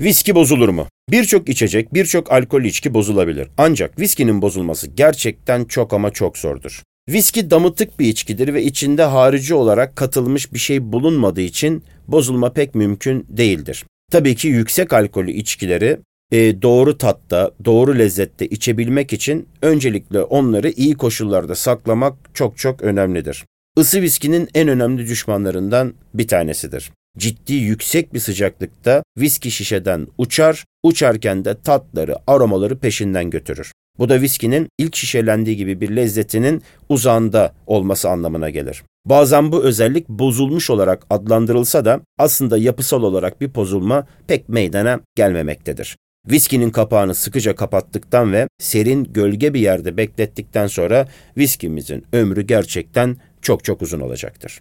Viski bozulur mu? Birçok içecek, birçok alkol içki bozulabilir. Ancak viskinin bozulması gerçekten çok ama çok zordur. Viski damıtık bir içkidir ve içinde harici olarak katılmış bir şey bulunmadığı için bozulma pek mümkün değildir. Tabii ki yüksek alkolü içkileri e, doğru tatta, doğru lezzette içebilmek için öncelikle onları iyi koşullarda saklamak çok çok önemlidir. Isı viskinin en önemli düşmanlarından bir tanesidir. Ciddi yüksek bir sıcaklıkta viski şişeden uçar, uçarken de tatları, aromaları peşinden götürür. Bu da viskinin ilk şişelendiği gibi bir lezzetinin uzağında olması anlamına gelir. Bazen bu özellik bozulmuş olarak adlandırılsa da aslında yapısal olarak bir bozulma pek meydana gelmemektedir. Viskinin kapağını sıkıca kapattıktan ve serin gölge bir yerde beklettikten sonra viskimizin ömrü gerçekten çok çok uzun olacaktır.